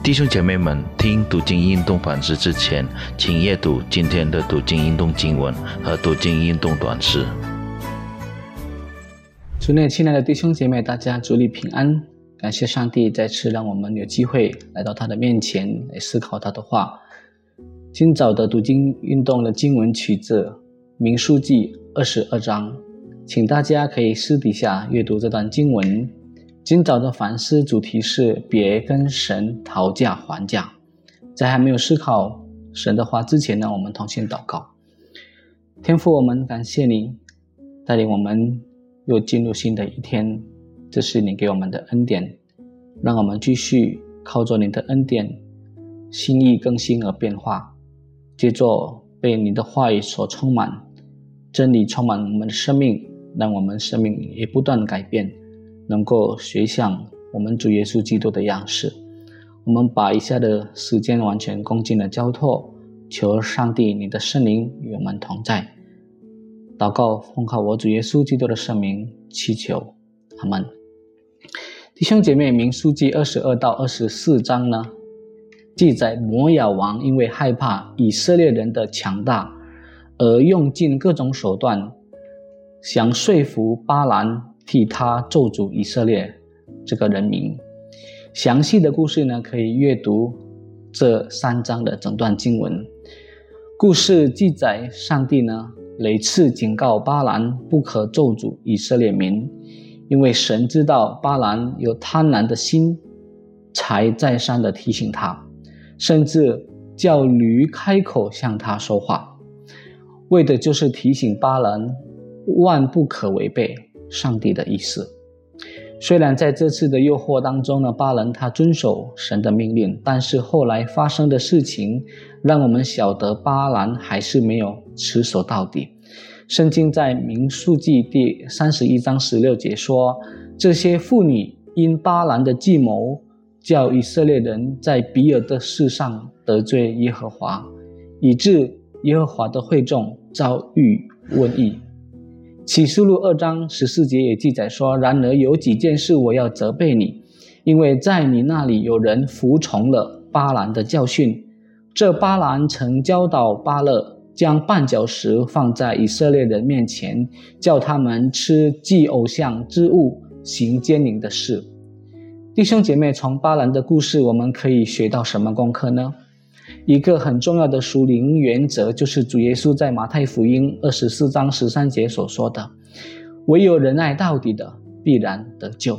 弟兄姐妹们，听读经运动反思之前，请阅读今天的读经运动经文和读经运动短诗。主内亲爱的弟兄姐妹，大家主里平安！感谢上帝再次让我们有机会来到他的面前来思考他的话。今早的读经运动的经文取自《民书记》二十二章，请大家可以私底下阅读这段经文。今早的反思主题是别跟神讨价还价。在还没有思考神的话之前呢，我们同心祷告。天父，我们感谢你带领我们又进入新的一天，这是你给我们的恩典，让我们继续靠着你的恩典，心意更新而变化，借着被你的话语所充满，真理充满我们的生命，让我们生命也不断改变。能够学像我们主耶稣基督的样式，我们把以下的时间完全恭敬的交托，求上帝你的圣灵与我们同在。祷告奉靠我主耶稣基督的圣名祈求，阿门。弟兄姐妹，民书记二十二到二十四章呢，记载摩亚王因为害怕以色列人的强大，而用尽各种手段，想说服巴兰。替他咒诅以色列这个人民。详细的故事呢，可以阅读这三章的整段经文。故事记载，上帝呢屡次警告巴兰不可咒诅以色列民，因为神知道巴兰有贪婪的心，才再三的提醒他，甚至叫驴开口向他说话，为的就是提醒巴兰万不可违背。上帝的意思，虽然在这次的诱惑当中呢，巴兰他遵守神的命令，但是后来发生的事情，让我们晓得巴兰还是没有持守到底。圣经在民数记第三十一章十六节说：“这些妇女因巴兰的计谋，叫以色列人在比尔的事上得罪耶和华，以致耶和华的会众遭遇瘟疫。”启示录二章十四节也记载说：“然而有几件事我要责备你，因为在你那里有人服从了巴兰的教训。这巴兰曾教导巴勒将绊脚石放在以色列人面前，叫他们吃祭偶像之物，行奸淫的事。”弟兄姐妹，从巴兰的故事，我们可以学到什么功课呢？一个很重要的属灵原则，就是主耶稣在马太福音二十四章十三节所说的：“唯有忍耐到底的，必然得救。”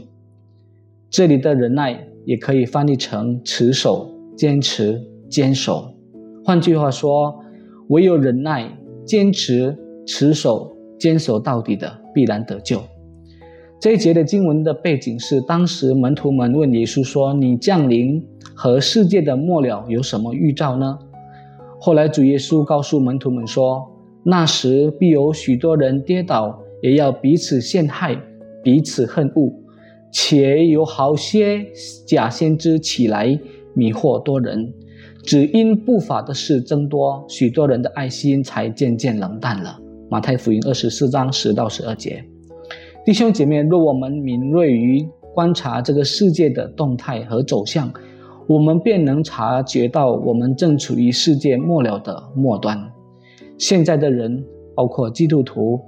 这里的忍耐也可以翻译成持守、坚持、坚守。换句话说，唯有忍耐、坚持、持守、坚守到底的，必然得救。这一节的经文的背景是，当时门徒们问耶稣说：“你降临和世界的末了有什么预兆呢？”后来主耶稣告诉门徒们说：“那时必有许多人跌倒，也要彼此陷害，彼此恨恶，且有好些假先知起来迷惑多人。只因不法的事增多，许多人的爱心才渐渐冷淡了。”马太福音二十四章十到十二节。弟兄姐妹，若我们敏锐于观察这个世界的动态和走向，我们便能察觉到我们正处于世界末了的末端。现在的人，包括基督徒，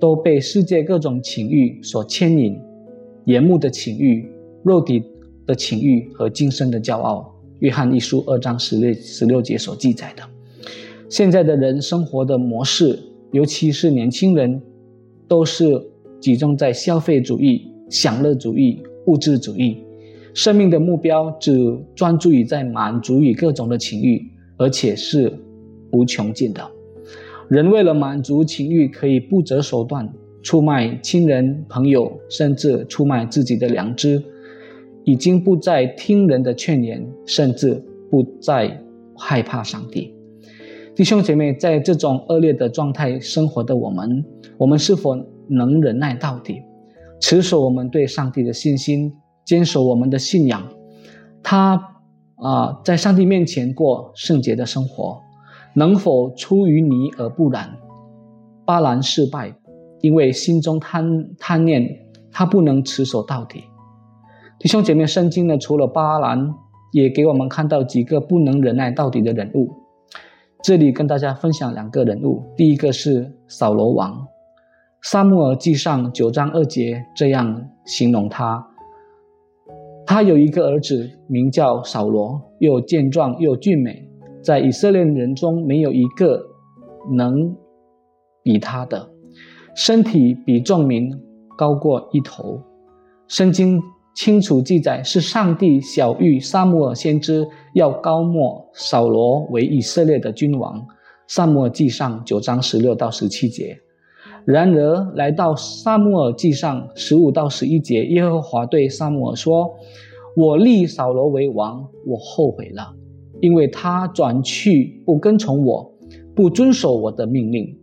都被世界各种情欲所牵引，眼目的情欲、肉体的情欲和今生的骄傲。约翰一书二章十六十六节所记载的，现在的人生活的模式，尤其是年轻人，都是。集中在消费主义、享乐主义、物质主义，生命的目标只专注于在满足于各种的情欲，而且是无穷尽的。人为了满足情欲，可以不择手段出卖亲人朋友，甚至出卖自己的良知，已经不再听人的劝言，甚至不再害怕上帝。弟兄姐妹，在这种恶劣的状态生活的我们，我们是否？能忍耐到底，持守我们对上帝的信心，坚守我们的信仰。他啊，在上帝面前过圣洁的生活，能否出于泥而不染？巴兰失败，因为心中贪贪念，他不能持守到底。弟兄姐妹，圣经呢，除了巴兰也给我们看到几个不能忍耐到底的人物。这里跟大家分享两个人物，第一个是扫罗王。撒母耳记上九章二节这样形容他：他有一个儿子，名叫扫罗，又健壮又俊美，在以色列人中没有一个能比他的，身体比众民高过一头。圣经清楚记载，是上帝小谕撒母耳先知要高莫扫罗为以色列的君王。撒母耳记上九章十六到十七节。然而，来到撒母耳记上十五到十一节，耶和华对撒母耳说：“我立扫罗为王，我后悔了，因为他转去不跟从我，不遵守我的命令。”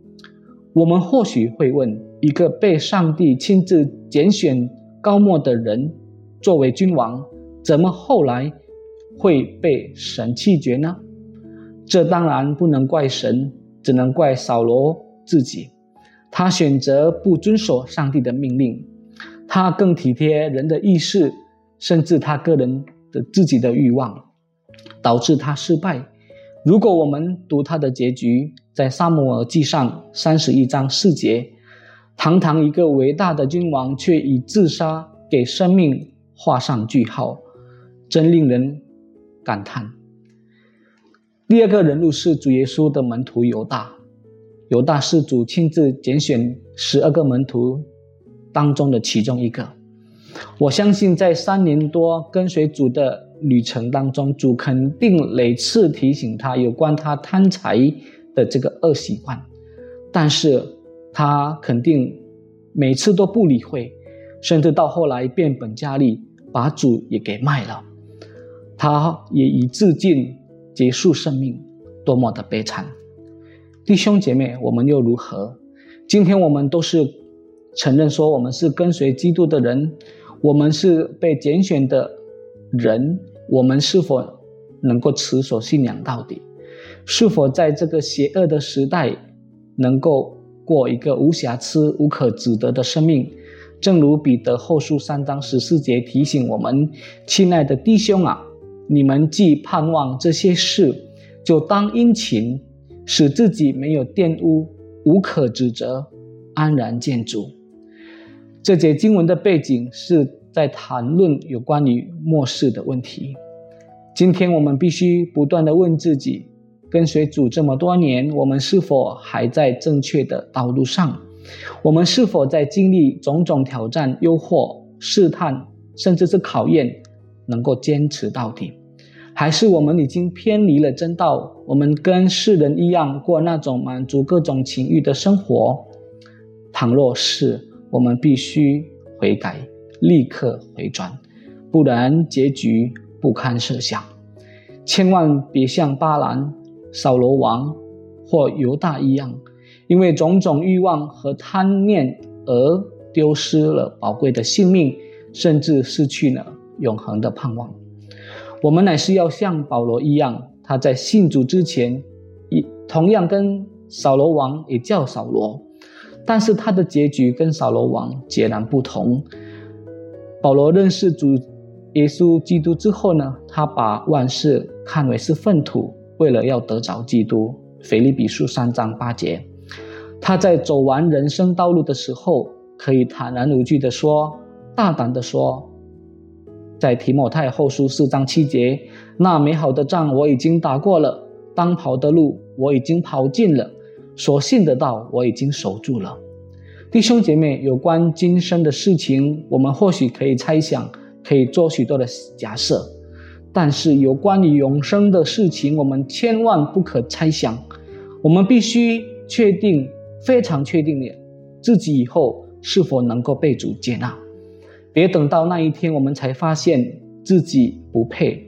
我们或许会问：一个被上帝亲自拣选高莫的人作为君王，怎么后来会被神弃绝呢？这当然不能怪神，只能怪扫罗自己。他选择不遵守上帝的命令，他更体贴人的意识，甚至他个人的自己的欲望，导致他失败。如果我们读他的结局，在撒母耳记上三十一章四节，堂堂一个伟大的君王，却以自杀给生命画上句号，真令人感叹。第二个人物是主耶稣的门徒犹大。由大是主亲自拣选十二个门徒当中的其中一个。我相信，在三年多跟随主的旅程当中，主肯定每次提醒他有关他贪财的这个恶习惯，但是他肯定每次都不理会，甚至到后来变本加厉，把主也给卖了。他也以自尽结束生命，多么的悲惨！弟兄姐妹，我们又如何？今天我们都是承认说我们是跟随基督的人，我们是被拣选的人，我们是否能够持守信仰到底？是否在这个邪恶的时代能够过一个无瑕疵、无可指责的生命？正如彼得后书三章十四节提醒我们：“亲爱的弟兄啊，你们既盼望这些事，就当殷勤。”使自己没有玷污，无可指责，安然见主。这节经文的背景是在谈论有关于末世的问题。今天我们必须不断的问自己：跟随主这么多年，我们是否还在正确的道路上？我们是否在经历种种挑战、诱惑、试探，甚至是考验，能够坚持到底？还是我们已经偏离了真道？我们跟世人一样过那种满足各种情欲的生活。倘若是，我们必须悔改，立刻回转，不然结局不堪设想。千万别像巴兰、扫罗王或犹大一样，因为种种欲望和贪念而丢失了宝贵的性命，甚至失去了永恒的盼望。我们乃是要像保罗一样，他在信主之前，一同样跟扫罗王也叫扫罗，但是他的结局跟扫罗王截然不同。保罗认识主耶稣基督之后呢，他把万事看为是粪土，为了要得着基督。腓立比书三章八节，他在走完人生道路的时候，可以坦然无惧的说，大胆的说。在提摩太后书四章七节，那美好的仗我已经打过了，当跑的路我已经跑尽了，所信的道我已经守住了。弟兄姐妹，有关今生的事情，我们或许可以猜想，可以做许多的假设，但是有关于永生的事情，我们千万不可猜想。我们必须确定，非常确定的，自己以后是否能够被主接纳。别等到那一天，我们才发现自己不配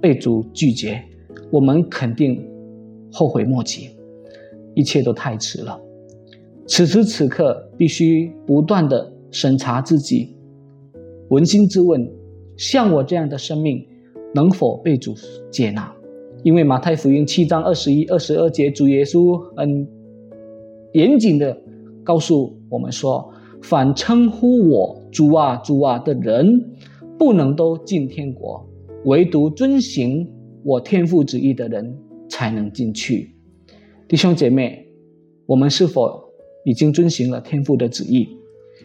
被主拒绝，我们肯定后悔莫及，一切都太迟了。此时此刻，必须不断的审查自己，扪心自问：像我这样的生命，能否被主接纳？因为马太福音七章二十一、二十二节，主耶稣很严谨的告诉我们说。反称呼我主啊主啊的人，不能都进天国，唯独遵行我天父旨意的人才能进去。弟兄姐妹，我们是否已经遵行了天父的旨意？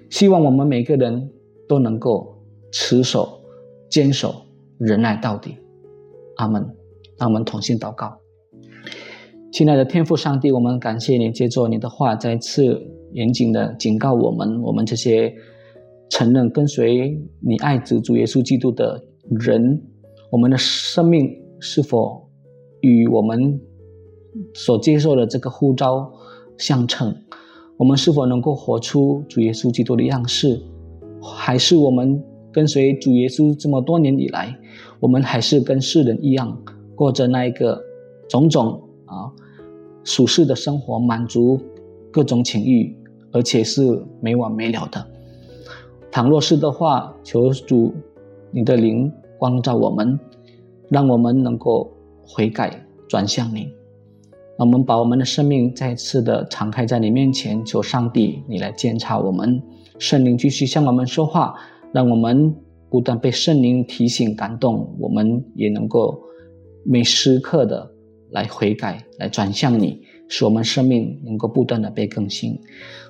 希望我们每个人都能够持守、坚守、忍耐到底。阿门。让我们同心祷告。亲爱的天父上帝，我们感谢你，借着你的话再次严谨的警告我们：我们这些承认跟随你爱子主耶稣基督的人，我们的生命是否与我们所接受的这个呼召相称？我们是否能够活出主耶稣基督的样式？还是我们跟随主耶稣这么多年以来，我们还是跟世人一样？过着那一个种种啊俗世的生活，满足各种情欲，而且是没完没了的。倘若是的话，求主你的灵光照我们，让我们能够悔改转向你。我们把我们的生命再次的敞开在你面前，求上帝你来监察我们，圣灵继续向我们说话，让我们不断被圣灵提醒感动，我们也能够。每时刻的来悔改，来转向你，使我们生命能够不断的被更新。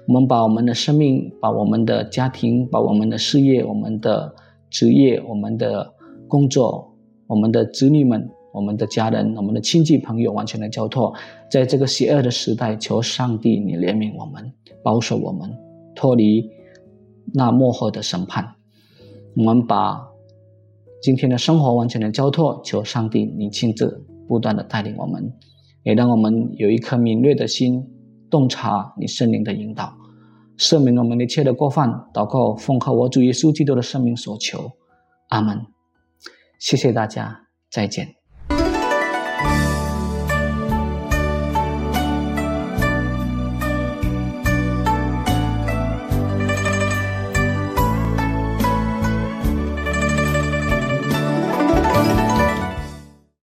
我们把我们的生命、把我们的家庭、把我们的事业、我们的职业、我们的工作、我们的子女们、我们的家人、我们的亲戚朋友完全的交托，在这个邪恶的时代，求上帝你怜悯我们，保守我们，脱离那幕后的审判。我们把。今天的生活完全的交托，求上帝你亲自不断的带领我们，也让我们有一颗敏锐的心，洞察你圣灵的引导，赦免我们一切的过犯，祷告奉靠我主耶稣基督的生命所求，阿门。谢谢大家，再见。